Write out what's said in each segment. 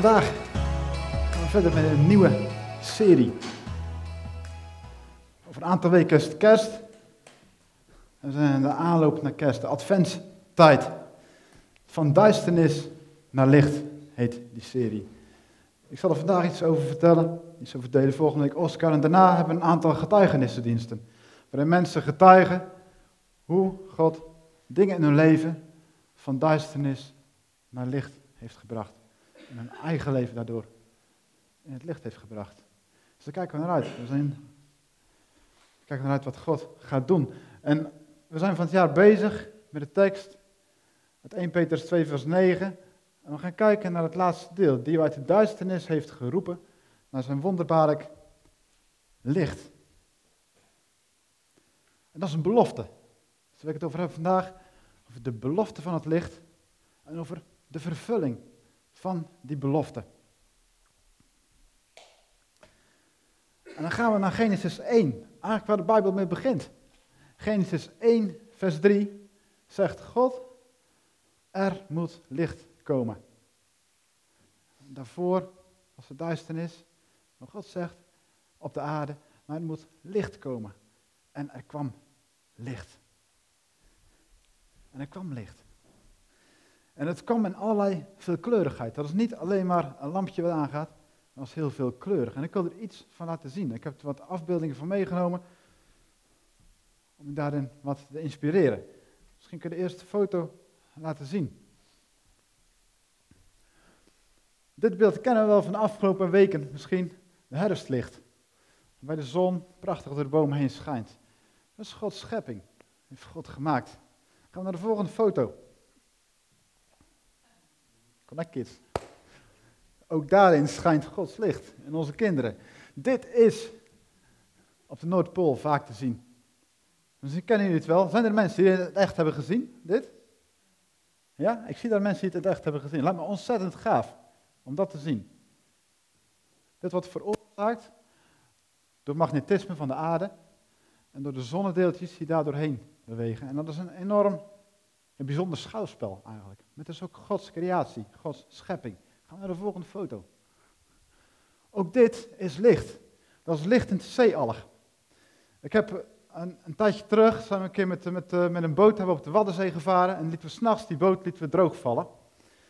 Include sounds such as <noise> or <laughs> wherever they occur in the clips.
Vandaag gaan we verder met een nieuwe serie. Over een aantal weken is het kerst. We zijn in de aanloop naar kerst, de adventstijd. Van duisternis naar licht heet die serie. Ik zal er vandaag iets over vertellen, iets over delen. Volgende week Oscar. En daarna hebben we een aantal getuigenissendiensten. Waarin mensen getuigen hoe God dingen in hun leven van duisternis naar licht heeft gebracht. En hun eigen leven daardoor in het licht heeft gebracht. Dus daar kijken we naar uit. We zijn, kijken naar uit wat God gaat doen. En we zijn van het jaar bezig met de tekst uit 1 Petrus 2 vers 9. En we gaan kijken naar het laatste deel. Die uit de duisternis heeft geroepen naar zijn wonderbaarlijk licht. En dat is een belofte. Dus waar ik het over heb vandaag, over de belofte van het licht en over de vervulling van die belofte. En dan gaan we naar Genesis 1, eigenlijk waar de Bijbel mee begint. Genesis 1, vers 3 zegt God, er moet licht komen. Daarvoor was het duisternis, maar God zegt op de aarde, maar er moet licht komen. En er kwam licht. En er kwam licht. En het kwam in allerlei veelkleurigheid. Dat is niet alleen maar een lampje wat aangaat, dat is heel veelkleurig. En ik wil er iets van laten zien. Ik heb er wat afbeeldingen van meegenomen om je daarin wat te inspireren. Misschien kun je de eerste foto laten zien. Dit beeld kennen we wel van de afgelopen weken, misschien de herfstlicht. Waar de zon prachtig door de bomen heen schijnt. Dat is Gods schepping. Dat heeft God gemaakt. Gaan we naar de volgende foto. Connect kids. Ook daarin schijnt Gods licht in onze kinderen. Dit is op de Noordpool vaak te zien. Misschien kennen jullie het wel. Zijn er mensen die het echt hebben gezien, dit? Ja, ik zie daar mensen die het echt hebben gezien. Lijkt me ontzettend gaaf om dat te zien. Dit wordt veroorzaakt door magnetisme van de aarde en door de zonnedeeltjes die daar doorheen bewegen. En dat is een enorm, een bijzonder schouwspel eigenlijk. Met dus ook Gods creatie, Gods schepping. Gaan we naar de volgende foto. Ook dit is licht. Dat is lichtend zeealg. Ik heb een, een, tijdje terug, zijn we een keer met, met, eh, met een boot hebben we op de Waddenzee gevaren en lieten we s'nachts die boot lieten we droog vallen.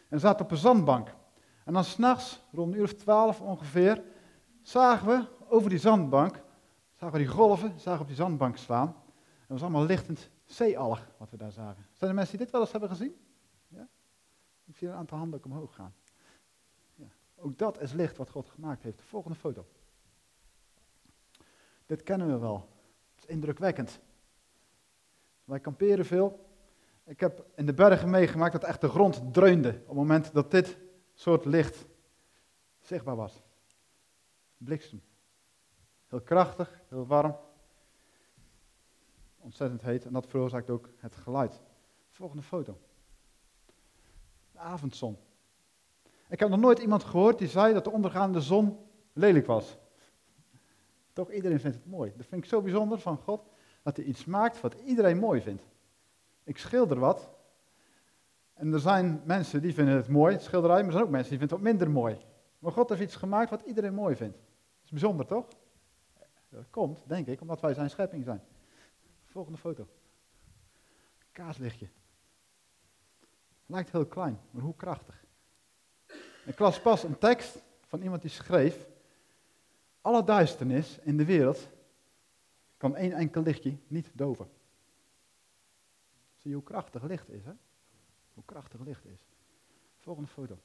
En zaten op een zandbank. En dan s'nachts, rond een uur of twaalf ongeveer, zagen we over die zandbank, zagen we die golven, zagen op die zandbank slaan. En was allemaal lichtend zeealg wat we daar zagen. Zijn er mensen die dit wel eens hebben gezien? Ja? Ik zie een aantal handen omhoog gaan. Ja. Ook dat is licht wat God gemaakt heeft. De volgende foto. Dit kennen we wel. Het is indrukwekkend. Wij kamperen veel. Ik heb in de bergen meegemaakt dat echt de grond dreunde op het moment dat dit soort licht zichtbaar was. Bliksem. Heel krachtig, heel warm. Ontzettend heet en dat veroorzaakt ook het geluid. Volgende foto. De avondzon. Ik heb nog nooit iemand gehoord die zei dat de ondergaande zon lelijk was. Toch, iedereen vindt het mooi. Dat vind ik zo bijzonder van God, dat hij iets maakt wat iedereen mooi vindt. Ik schilder wat. En er zijn mensen die vinden het mooi, schilderij, maar er zijn ook mensen die vinden het wat minder mooi. Maar God heeft iets gemaakt wat iedereen mooi vindt. Dat is bijzonder, toch? Dat komt, denk ik, omdat wij zijn schepping zijn. Volgende foto. Kaaslichtje. Lijkt heel klein, maar hoe krachtig. Ik las pas een tekst van iemand die schreef, alle duisternis in de wereld kan één enkel lichtje niet doven. Zie je hoe krachtig licht is, hè? Hoe krachtig licht is. Volgende foto.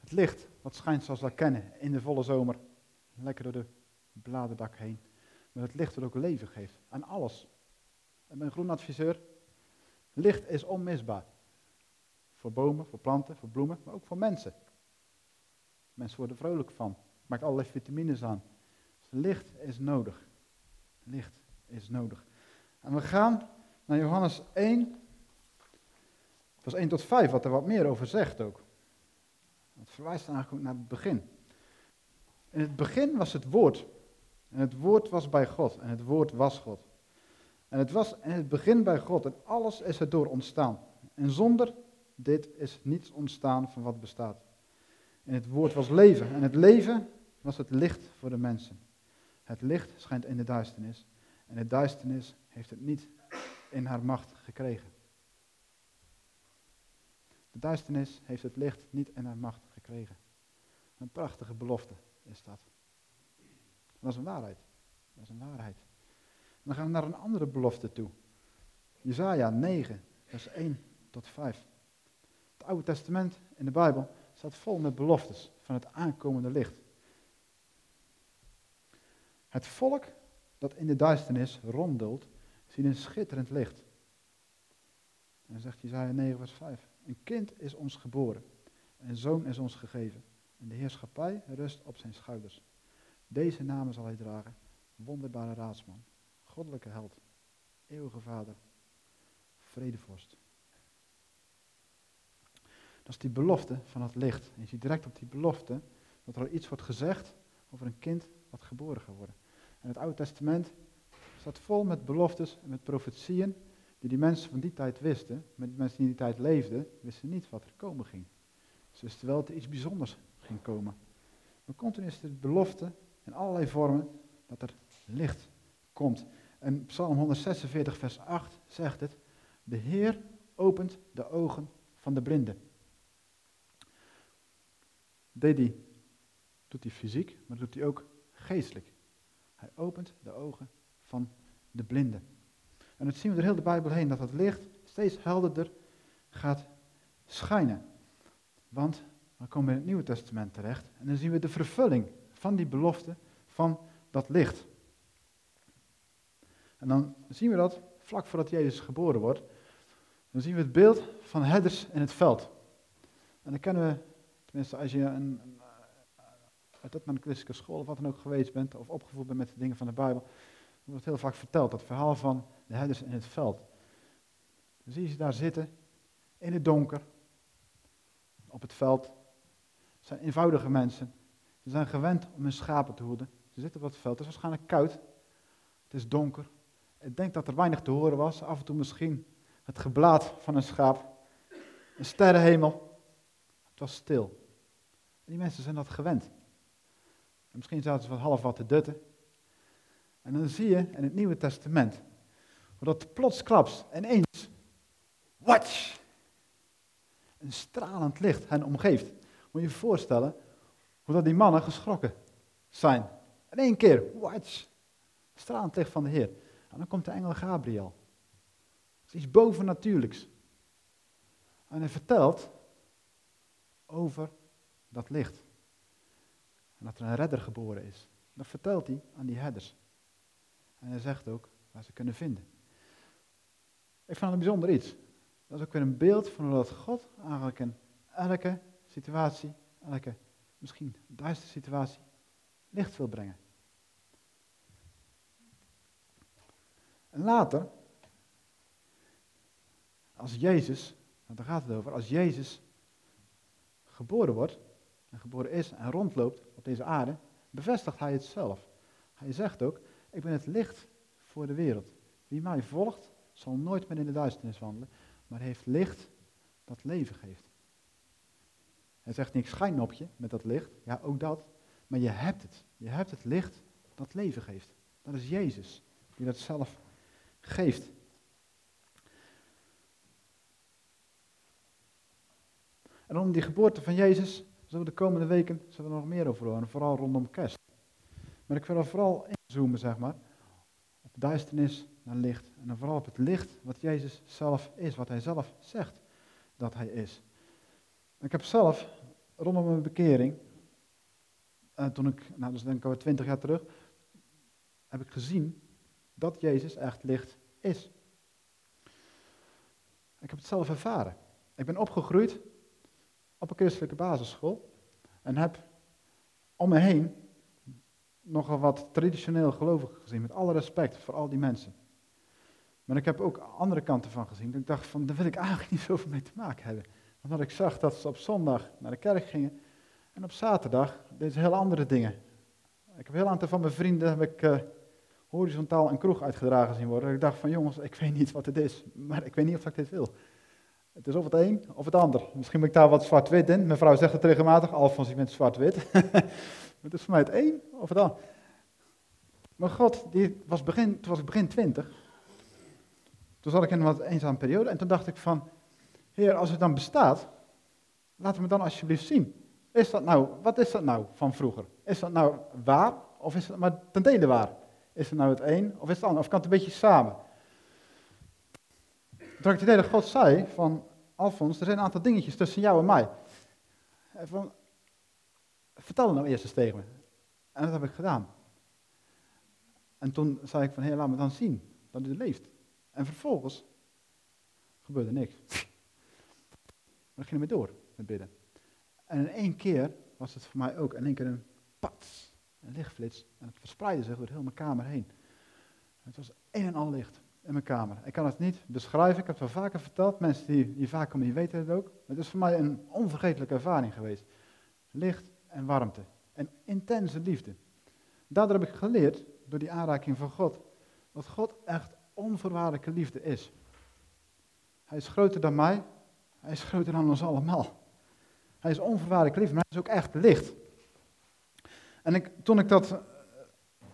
Het licht, wat schijnt zoals we kennen in de volle zomer, lekker door de bladerdak heen. Maar het licht wat ook leven geeft aan alles. Ben een groenadviseur. Licht is onmisbaar. Voor bomen, voor planten, voor bloemen, maar ook voor mensen. Mensen worden vrolijk van. Maakt allerlei vitamines aan. Dus licht is nodig. Licht is nodig. En we gaan naar Johannes 1, vers 1 tot 5, wat er wat meer over zegt ook. Het verwijst eigenlijk naar het begin. In het begin was het woord. En het woord was bij God. En het woord was God. En het was in het begin bij God. En alles is erdoor ontstaan. En zonder dit is niets ontstaan van wat bestaat. En het woord was leven. En het leven was het licht voor de mensen. Het licht schijnt in de duisternis. En de duisternis heeft het niet in haar macht gekregen. De duisternis heeft het licht niet in haar macht gekregen. Een prachtige belofte is dat. Dat is een waarheid. Dat is een waarheid. Dan gaan we naar een andere belofte toe. Jezaja 9, vers 1 tot 5. Het Oude Testament in de Bijbel staat vol met beloftes van het aankomende licht. Het volk dat in de duisternis ronddult, ziet een schitterend licht. En dan zegt Jezaja 9, vers 5. Een kind is ons geboren, een zoon is ons gegeven. En de heerschappij rust op zijn schouders. Deze namen zal hij dragen, wonderbare raadsman, goddelijke held, eeuwige vader, vredevorst. Dat is die belofte van het licht. En je ziet direct op die belofte dat er iets wordt gezegd over een kind wat geboren gaat worden. En het Oude Testament staat vol met beloftes en met profetieën die die mensen van die tijd wisten. Met die mensen die in die tijd leefden, wisten niet wat er komen ging. Ze wisten wel dat er iets bijzonders ging komen. Maar continu is de belofte in allerlei vormen dat er licht komt. En Psalm 146, vers 8 zegt het, de Heer opent de ogen van de blinden. Deed hij, doet hij fysiek, maar doet hij ook geestelijk. Hij opent de ogen van de blinden. En dat zien we door heel de Bijbel heen, dat het licht steeds helderder gaat schijnen. Want dan komen we in het Nieuwe Testament terecht en dan zien we de vervulling van die belofte van dat licht. En dan zien we dat vlak voordat Jezus geboren wordt, dan zien we het beeld van herders in het veld. En dan kennen we, tenminste als je een, een, uit een christelijke school of wat dan ook geweest bent, of opgevoed bent met de dingen van de Bijbel, dan wordt heel vaak verteld, dat verhaal van de herders in het veld. Dan zie je ze daar zitten, in het donker, op het veld. Het zijn eenvoudige mensen. Ze zijn gewend om hun schapen te hoeden. Ze zitten op het veld. Het is waarschijnlijk koud. Het is donker. Ik denk dat er weinig te horen was. Af en toe misschien het geblaad van een schaap. Een sterrenhemel. Het was stil. En die mensen zijn dat gewend. En misschien zaten ze wat half wat te dutten. En dan zie je in het Nieuwe Testament, dat plotsklaps ineens, watch, een stralend licht hen omgeeft. Moet je je voorstellen hoe dat die mannen geschrokken zijn. In één keer, watch, stralend licht van de Heer. En dan komt de engel Gabriel. Het is iets bovennatuurlijks. En hij vertelt over dat licht. En dat er een redder geboren is. Dat vertelt hij aan die herders. En hij zegt ook waar ze kunnen vinden. Ik vond het een bijzonder iets. Dat is ook weer een beeld van hoe dat God eigenlijk in elke situatie, elke misschien duistere situatie, licht wil brengen. En later, als Jezus, want daar gaat het over, als Jezus geboren wordt, en geboren is en rondloopt op deze aarde, bevestigt hij het zelf. Hij zegt ook, ik ben het licht voor de wereld. Wie mij volgt, zal nooit meer in de duisternis wandelen, maar heeft licht dat leven geeft. Hij zegt niet, ik schijn op je met dat licht. Ja, ook dat. Maar je hebt het. Je hebt het licht dat leven geeft. Dat is Jezus, die dat zelf geeft. En om die geboorte van Jezus zullen we de komende weken zullen we nog meer over horen, vooral rondom kerst. Maar ik wil er vooral inzoomen, zeg maar, op duisternis naar licht. En dan vooral op het licht wat Jezus zelf is, wat hij zelf zegt dat hij is. Ik heb zelf, rondom mijn bekering, uh, toen ik, nou is denk ik al twintig jaar terug, heb ik gezien dat Jezus echt licht is. Ik heb het zelf ervaren. Ik ben opgegroeid op een christelijke basisschool en heb om me heen nogal wat traditioneel gelovigen gezien, met alle respect voor al die mensen. Maar ik heb ook andere kanten van gezien. Ik dacht van, daar wil ik eigenlijk <laughs> niet zoveel mee te maken hebben. Omdat ik zag dat ze op zondag naar de kerk gingen en op zaterdag deden ze heel andere dingen. Ik heb een heel aantal van mijn vrienden heb ik, uh, horizontaal een kroeg uitgedragen zien worden. Ik dacht van jongens, ik weet niet wat het is, maar ik weet niet of ik dit wil. Het is of het een of het ander. Misschien ben ik daar wat zwart-wit in. Mijn vrouw zegt het regelmatig, Alfons, je bent zwart-wit. <laughs> het is voor mij het een of het ander. Maar God, die was begin, toen was ik begin twintig. Toen zat ik in een wat eenzame periode en toen dacht ik van, Heer, als het dan bestaat, laat me dan alsjeblieft zien. Is dat nou, wat is dat nou van vroeger? Is dat nou waar of is het maar ten dele waar? Is het nou het een of is het ander? Of kan het een beetje samen? Toen ik het idee God zei van, Alfons, er zijn een aantal dingetjes tussen jou en mij. Van, vertel nou eerst eens tegen me. En dat heb ik gedaan. En toen zei ik van, hé, laat me dan zien dat u leeft. En vervolgens gebeurde niks. Maar ik ging ermee door met bidden. En in één keer was het voor mij ook in één keer een pats, een lichtflits. En het verspreidde zich door heel mijn kamer heen. Het was een en al licht in mijn kamer. Ik kan het niet beschrijven, ik heb het wel vaker verteld. Mensen die, die vaak komen, die weten het ook. Maar het is voor mij een onvergetelijke ervaring geweest. Licht en warmte. En intense liefde. Daardoor heb ik geleerd, door die aanraking van God, dat God echt onvoorwaardelijke liefde is. Hij is groter dan mij, hij is groter dan ons allemaal. Hij is onvoorwaardelijk liefde, maar hij is ook echt licht. En ik, toen, ik dat,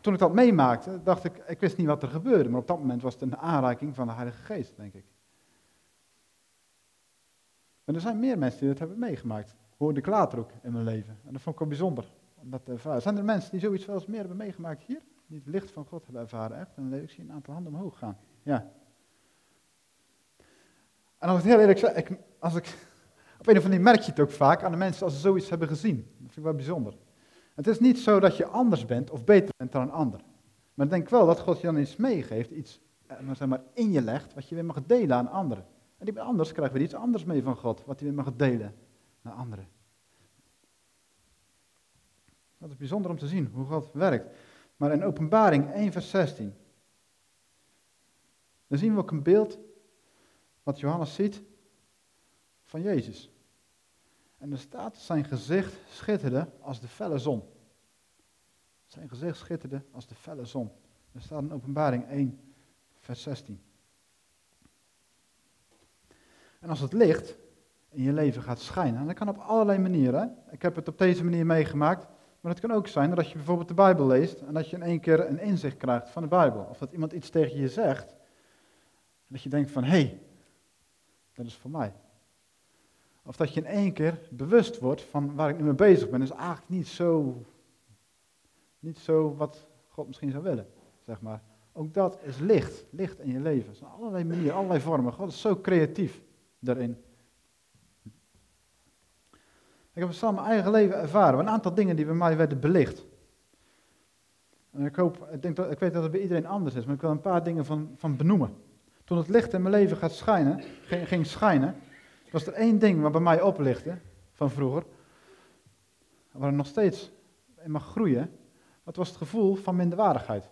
toen ik dat meemaakte, dacht ik, ik wist niet wat er gebeurde, maar op dat moment was het een aanraking van de Heilige Geest, denk ik. En er zijn meer mensen die dat hebben meegemaakt. Hoorde ik later ook in mijn leven. En dat vond ik wel bijzonder. Zijn er mensen die zoiets wel eens meer hebben meegemaakt hier? Die het licht van God hebben ervaren, echt? En dan ik zie een aantal handen omhoog gaan. Ja. En als ik heel eerlijk zeg, als ik, op een of andere manier merk je het ook vaak aan de mensen als ze zoiets hebben gezien. Dat vind ik wel bijzonder. Het is niet zo dat je anders bent of beter bent dan een ander. Maar ik denk wel dat God je dan iets meegeeft, iets eh, zeg maar, in je legt, wat je weer mag delen aan anderen. En die anders krijgt weer iets anders mee van God, wat hij weer mag delen naar anderen. Dat is bijzonder om te zien hoe God werkt. Maar in Openbaring 1, vers 16, dan zien we ook een beeld wat Johannes ziet van Jezus. En er staat, zijn gezicht schitterde als de felle zon. Zijn gezicht schitterde als de felle zon. Er staat in openbaring 1, vers 16. En als het licht in je leven gaat schijnen, en dat kan op allerlei manieren. Ik heb het op deze manier meegemaakt, maar het kan ook zijn dat je bijvoorbeeld de Bijbel leest en dat je in één keer een inzicht krijgt van de Bijbel. Of dat iemand iets tegen je zegt, en dat je denkt van, hé, hey, dat is voor mij. Of dat je in één keer bewust wordt van waar ik nu mee bezig ben, is eigenlijk niet zo, niet zo wat God misschien zou willen, zeg maar. Ook dat is licht, licht in je leven. zijn allerlei manieren, allerlei vormen. God is zo creatief daarin. Ik heb het samen mijn eigen leven ervaren. Een aantal dingen die bij mij werden belicht. En ik, hoop, ik, denk dat, ik weet dat het bij iedereen anders is, maar ik wil een paar dingen van, van benoemen. Toen het licht in mijn leven gaat schijnen, ging, schijnen, was er één ding wat bij mij oplichtte van vroeger, waar nog steeds in mag groeien, dat was het gevoel van minderwaardigheid.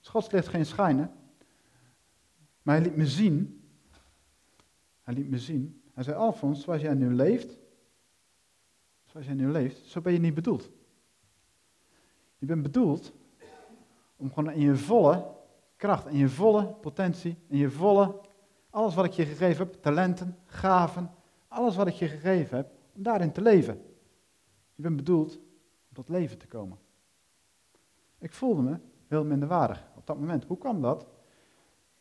Gods licht ging schijnen, maar hij liet me zien, hij liet me zien, hij zei, Alfons, zoals jij nu leeft, zoals jij nu leeft, zo ben je niet bedoeld. Je bent bedoeld om gewoon in je volle kracht, in je volle potentie, in je volle alles wat ik je gegeven heb, talenten, gaven, alles wat ik je gegeven heb, om daarin te leven. Je bent bedoeld om tot leven te komen. Ik voelde me heel minderwaardig op dat moment. Hoe kwam dat?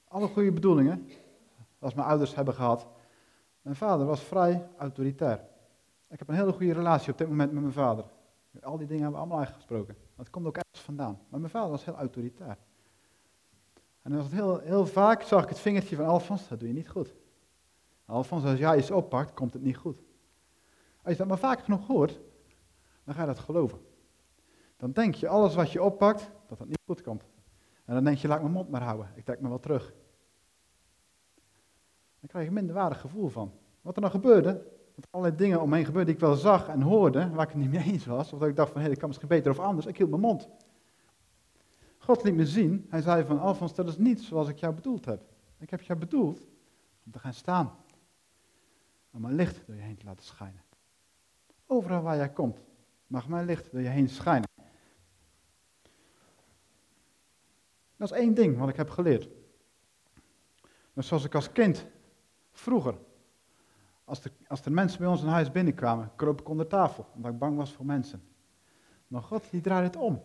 Alle goede bedoelingen, als mijn ouders hebben gehad. Mijn vader was vrij autoritair. Ik heb een hele goede relatie op dit moment met mijn vader. Al die dingen hebben we allemaal uitgesproken. Dat komt ook ergens vandaan. Maar mijn vader was heel autoritair. En dan het heel, heel vaak, zag ik het vingertje van Alfons, dat doe je niet goed. Alfons, als jij iets oppakt, komt het niet goed. Als je dat maar vaak genoeg hoort, dan ga je dat geloven. Dan denk je, alles wat je oppakt, dat dat niet goed komt. En dan denk je, laat mijn mond maar houden, ik trek me wel terug. Dan krijg je een minderwaardig gevoel van. Wat er nou gebeurde, dat allerlei dingen omheen gebeurden die ik wel zag en hoorde, waar ik het niet mee eens was, of dat ik dacht van, hé, dat kan misschien beter of anders, ik hield mijn mond. God liet me zien, hij zei van Alfons, dat is niet zoals ik jou bedoeld heb. Ik heb jou bedoeld om te gaan staan. Om mijn licht door je heen te laten schijnen. Overal waar jij komt, mag mijn licht door je heen schijnen. Dat is één ding wat ik heb geleerd. Dus zoals ik als kind Vroeger, als, de, als er mensen bij ons in huis binnenkwamen, kroop ik onder tafel, omdat ik bang was voor mensen. Maar God, die draaide het om.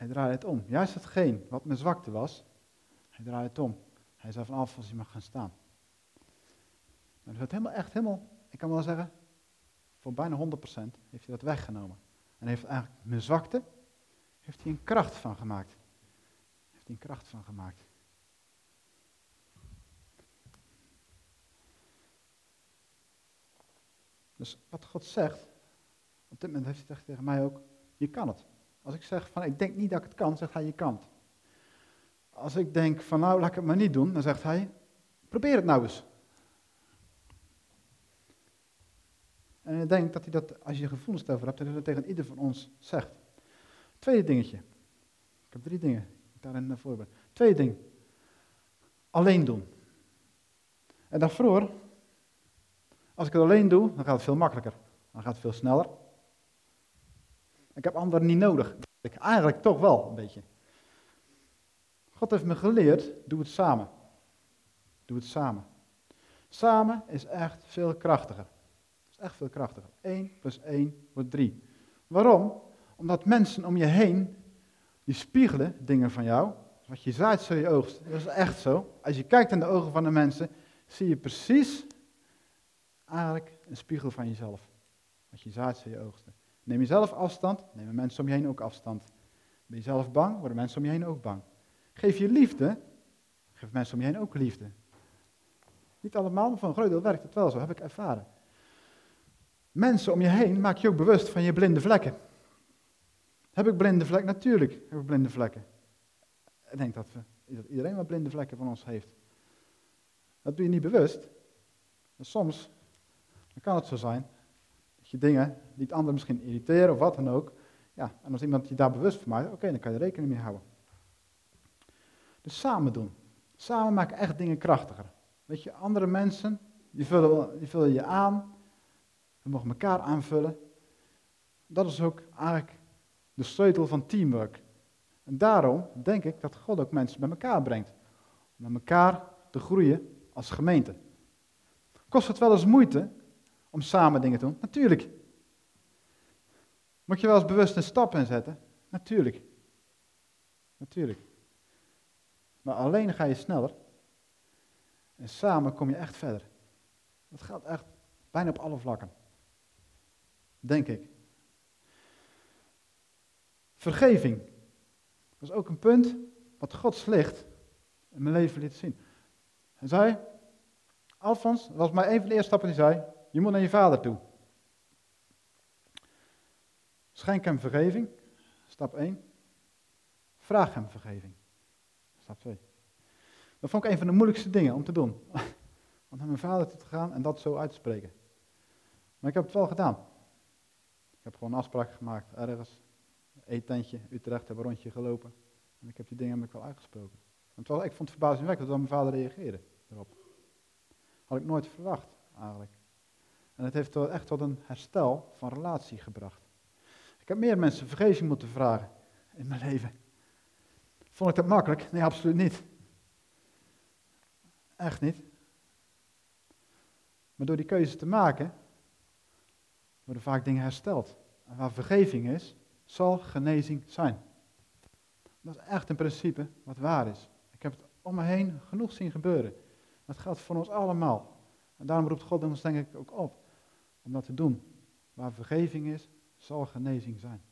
Hij draaide het om. Juist hetgeen wat mijn zwakte was, hij draaide het om. Hij zei van als je mag gaan staan. En dat helemaal, echt helemaal, ik kan wel zeggen, voor bijna 100% heeft hij dat weggenomen. En heeft eigenlijk mijn zwakte, heeft hij een kracht van gemaakt. Heeft hij een kracht van gemaakt. Dus wat God zegt, op dit moment heeft hij tegen mij ook, je kan het. Als ik zeg van ik denk niet dat ik het kan, zegt hij je kan het. Als ik denk van nou laat ik het maar niet doen, dan zegt hij, probeer het nou eens. En ik denk dat hij dat, als je gevoelens over hebt, dat hij dat tegen ieder van ons zegt. Tweede dingetje. Ik heb drie dingen daarin naar voren Tweede ding. Alleen doen. En daarvoor, als ik het alleen doe, dan gaat het veel makkelijker. Dan gaat het veel sneller. Ik heb anderen niet nodig. Ik eigenlijk toch wel een beetje. God heeft me geleerd, doe het samen. Doe het samen. Samen is echt veel krachtiger. is echt veel krachtiger. 1 plus 1 wordt 3. Waarom? Omdat mensen om je heen, die spiegelen dingen van jou. Wat je zaait, zul je oogst. Dat is echt zo. Als je kijkt in de ogen van de mensen, zie je precies eigenlijk een spiegel van jezelf. Wat je zaait, zul je oogsten. Neem jezelf afstand, nemen mensen om je heen ook afstand. Ben je zelf bang, worden mensen om je heen ook bang. Geef je liefde, geef mensen om je heen ook liefde. Niet allemaal, maar van een groot deel werkt het wel zo, heb ik ervaren. Mensen om je heen maak je ook bewust van je blinde vlekken. Heb ik blinde vlekken? Natuurlijk heb ik blinde vlekken. Ik denk dat, we, dat iedereen wat blinde vlekken van ons heeft. Dat doe je niet bewust. soms dan kan het zo zijn je dingen die het ander misschien irriteren of wat dan ook. Ja, en als iemand je daar bewust van maakt, oké, dan kan je rekening mee houden. Dus samen doen. Samen maken echt dingen krachtiger. Weet je, andere mensen, die vullen, die vullen je aan. We mogen elkaar aanvullen. Dat is ook eigenlijk de sleutel van teamwork. En daarom denk ik dat God ook mensen bij elkaar brengt. Om met elkaar te groeien als gemeente. Kost het wel eens moeite om samen dingen te doen? Natuurlijk. Moet je wel eens bewust een stap inzetten? Natuurlijk. Natuurlijk. Maar alleen ga je sneller. En samen kom je echt verder. Dat gaat echt bijna op alle vlakken. Denk ik. Vergeving. Dat is ook een punt wat Gods licht in mijn leven liet zien. Hij zei, Alfons, dat was maar een van de eerste stappen die zei, je moet naar je vader toe. Schenk hem vergeving, stap 1. Vraag hem vergeving, stap 2. Dat vond ik een van de moeilijkste dingen om te doen. <laughs> Om naar mijn vader toe te gaan en dat zo uit te spreken. Maar ik heb het wel gedaan. Ik heb gewoon een afspraak gemaakt ergens eetentje, Utrecht, heb een rondje gelopen. En ik heb die dingen heb ik wel uitgesproken. En ik vond het verbazingwekkend dat mijn vader reageerde erop. Had ik nooit verwacht, eigenlijk. En het heeft echt tot een herstel van relatie gebracht. Ik heb meer mensen vergeving moeten vragen in mijn leven. Vond ik dat makkelijk? Nee, absoluut niet. Echt niet. Maar door die keuze te maken, worden vaak dingen hersteld. En waar vergeving is, zal genezing zijn. Dat is echt een principe wat waar is. Ik heb het om me heen genoeg zien gebeuren. Dat geldt voor ons allemaal. En daarom roept God ons denk ik ook op om dat te doen. Waar vergeving is, zal genezing zijn.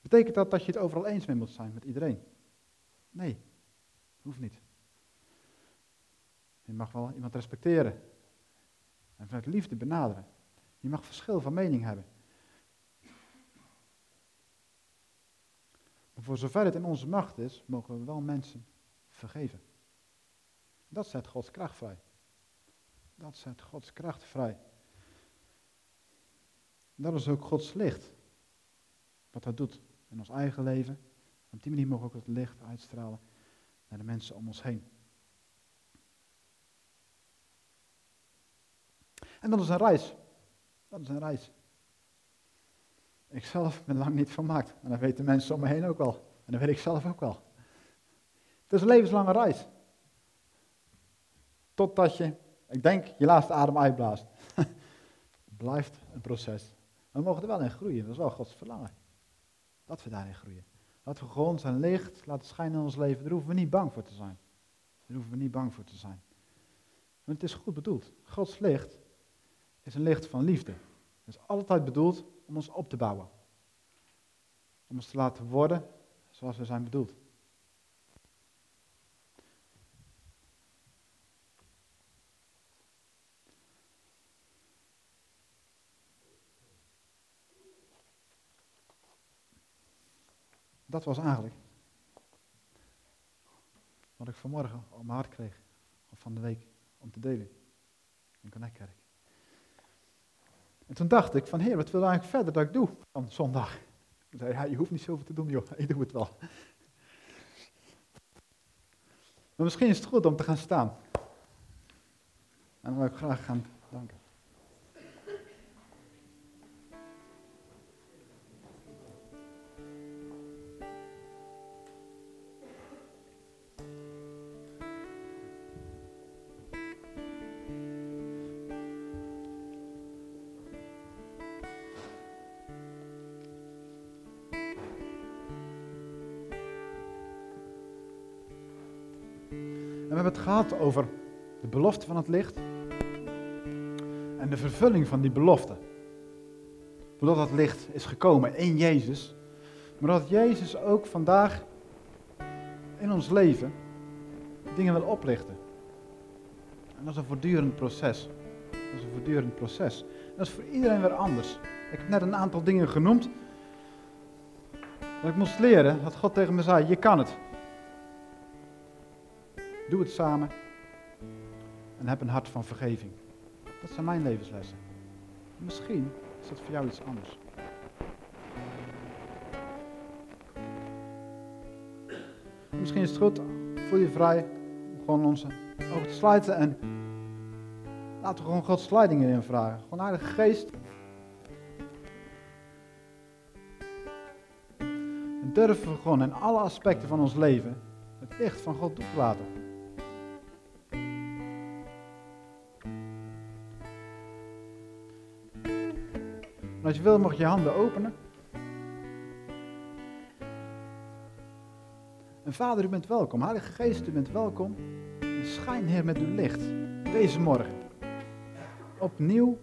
Betekent dat dat je het overal eens mee moet zijn met iedereen? Nee, hoeft niet. Je mag wel iemand respecteren en vanuit liefde benaderen. Je mag verschil van mening hebben. Maar voor zover het in onze macht is, mogen we wel mensen vergeven. Dat zet Gods kracht vrij. Dat zet Gods kracht vrij. Dat is ook Gods licht. Wat dat doet in ons eigen leven. Op die manier mogen we ook het licht uitstralen naar de mensen om ons heen. En dat is een reis. Dat is een reis. Ik zelf ben lang niet vermaakt. En dat weten mensen om me heen ook wel. En dat weet ik zelf ook wel. Het is een levenslange reis. Totdat je, ik denk, je laatste adem uitblaast. <laughs> blijft een proces. We mogen er wel in groeien, dat is wel Gods verlangen. Dat we daarin groeien. Dat we gewoon zijn licht laten schijnen in ons leven. Daar hoeven we niet bang voor te zijn. Daar hoeven we niet bang voor te zijn. Want het is goed bedoeld. Gods licht is een licht van liefde. Het is altijd bedoeld om ons op te bouwen. Om ons te laten worden zoals we zijn bedoeld. Dat was eigenlijk wat ik vanmorgen op mijn hart kreeg, of van de week, om te delen in Connectkerk. En toen dacht ik van, heer, wat wil eigenlijk verder dat ik doe van zondag? Ik zei, ja, je hoeft niet zoveel te doen, joh, <laughs> ik doe het wel. Maar misschien is het goed om te gaan staan. En dan wil ik graag gaan danken. Gehad over de belofte van het licht en de vervulling van die belofte. Doordat dat licht is gekomen in Jezus, maar dat Jezus ook vandaag in ons leven dingen wil oplichten. En dat is een voortdurend proces. Dat is een voortdurend proces. Dat is voor iedereen weer anders. Ik heb net een aantal dingen genoemd. Dat ik moest leren dat God tegen me zei: Je kan het. Doe het samen. En heb een hart van vergeving. Dat zijn mijn levenslessen. Misschien is dat voor jou iets anders. Misschien is het goed, voel je vrij om gewoon onze ogen te sluiten en laten we gewoon Gods leiding erin vragen. Gewoon Heilige Geest. En durven we gewoon in alle aspecten van ons leven het licht van God toe te laten. Als je wil, mag je handen openen. En Vader, u bent welkom. Heilige Geest, u bent welkom. schijn, Heer, met uw licht. Deze morgen. Opnieuw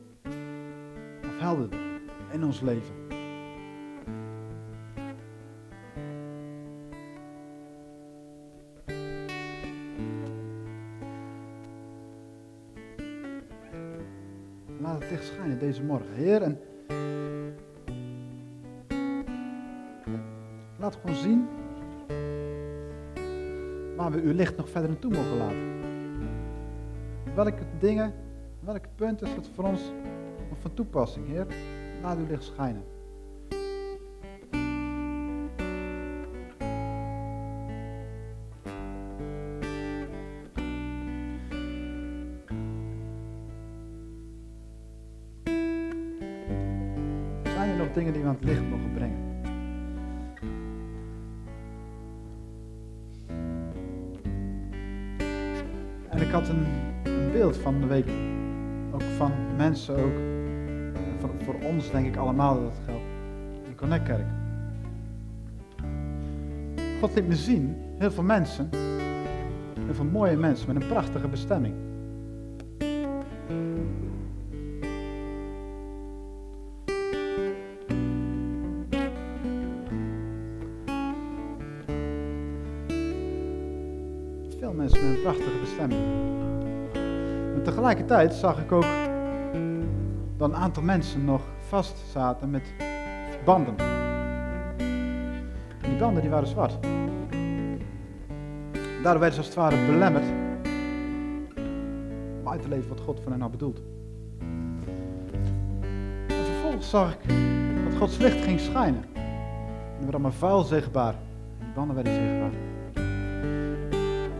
afhelderder in ons leven. Laat het licht schijnen deze morgen. Heer, en Gewoon zien waar we uw licht nog verder naartoe mogen laten. Welke dingen, welke punten is het voor ons van toepassing, Heer? Laat uw licht schijnen. Beeld van de week, ook van mensen ook, voor, voor ons denk ik allemaal dat het geldt, in Connectkerk. God liet me zien, heel veel mensen, heel veel mooie mensen met een prachtige bestemming. Veel mensen met een prachtige bestemming tegelijkertijd zag ik ook dat een aantal mensen nog vast zaten met banden. En die banden die waren zwart. Daardoor werden ze als het ware belemmerd om uit te leven wat God van hen had bedoeld. En vervolgens zag ik dat Gods licht ging schijnen. En werd allemaal vuil zichtbaar. En die banden werden zichtbaar.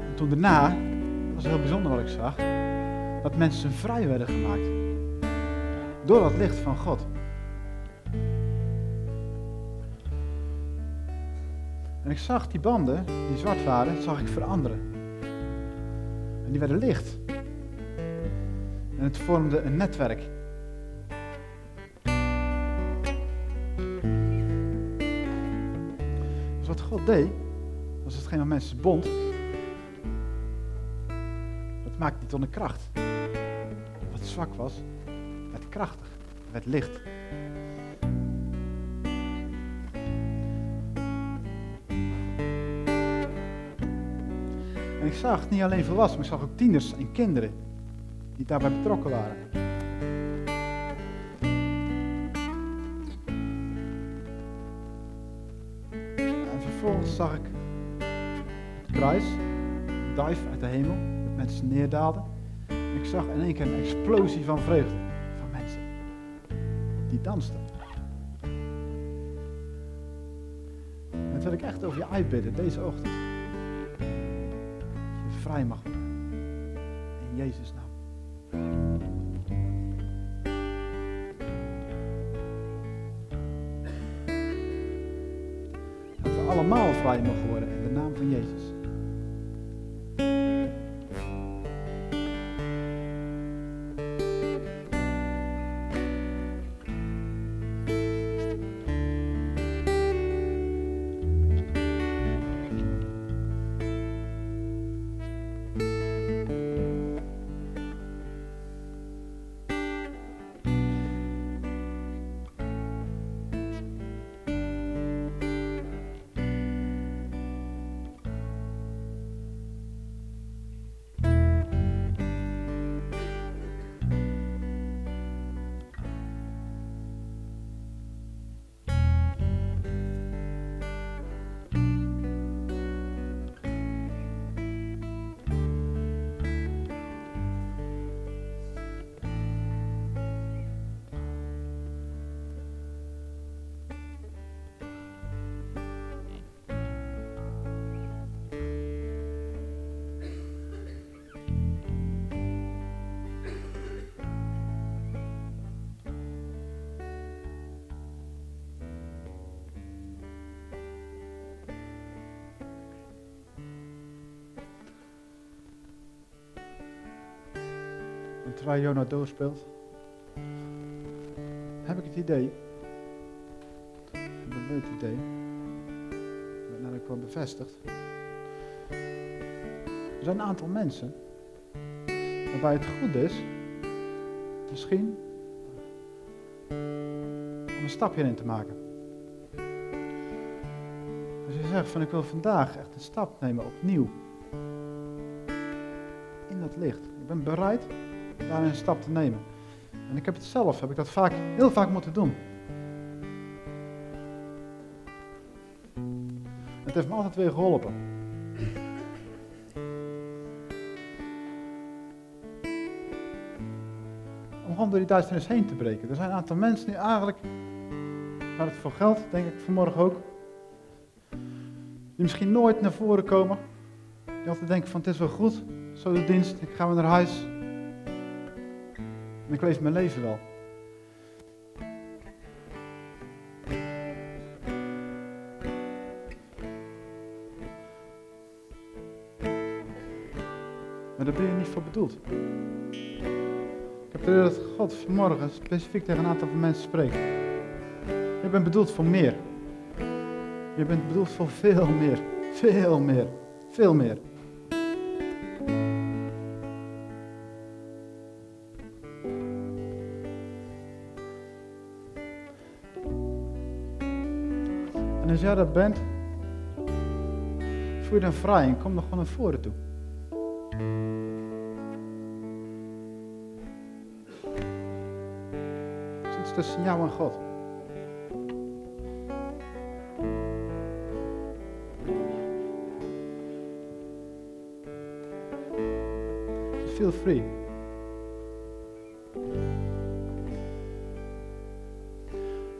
En toen daarna, dat was heel bijzonder wat ik zag, dat mensen vrij werden gemaakt. Door dat licht van God. En ik zag die banden, die zwart waren, zag ik veranderen. En die werden licht. En het vormde een netwerk. Dus wat God deed, was hetgeen wat mensen bond. Dat maakte niet tot kracht. Zwak was, werd krachtig, werd licht. En ik zag niet alleen volwassenen, maar ik zag ook tieners en kinderen die daarbij betrokken waren. En vervolgens zag ik het kruis, duif uit de hemel, met mensen neerdaalden. Ik zag in één keer een explosie van vreugde van mensen die dansten. En dat wil ik echt over je uitbidden deze ochtend. Dat je vrij mag worden. In Jezus' naam. Dat we allemaal vrij mogen worden in de naam van Jezus. Terwijl Jona doorspeelt, heb ik het idee, ik een leuk idee, werd namelijk wel bevestigd. Er zijn een aantal mensen waarbij het goed is, misschien, om een stapje in te maken. Als je zegt van ik wil vandaag echt een stap nemen opnieuw in dat licht. Ik ben bereid daarin een stap te nemen. En ik heb het zelf, heb ik dat vaak, heel vaak moeten doen. Het heeft me altijd weer geholpen. Om gewoon door die duisternis heen te breken. Er zijn een aantal mensen die eigenlijk, waar het voor geld, denk ik vanmorgen ook, die misschien nooit naar voren komen. Die altijd denken van het is wel goed, zo de dienst, ik ga weer naar huis. En ik leef mijn leven wel. Maar daar ben je niet voor bedoeld. Ik heb de dat God vanmorgen specifiek tegen een aantal van mensen spreekt. Je bent bedoeld voor meer. Je bent bedoeld voor veel meer. Veel meer. Veel meer. Jij dat bent, voel je dan vrij en kom dan gewoon naar voren toe. Het is tussen jou en God. Feel free.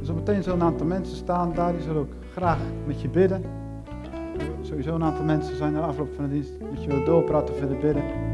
Zullen meteen zo'n aantal mensen staan daar, die zullen ook graag met je bidden. Sowieso een aantal mensen zijn na afloop van de dienst met je willen doorpraten, verder bidden.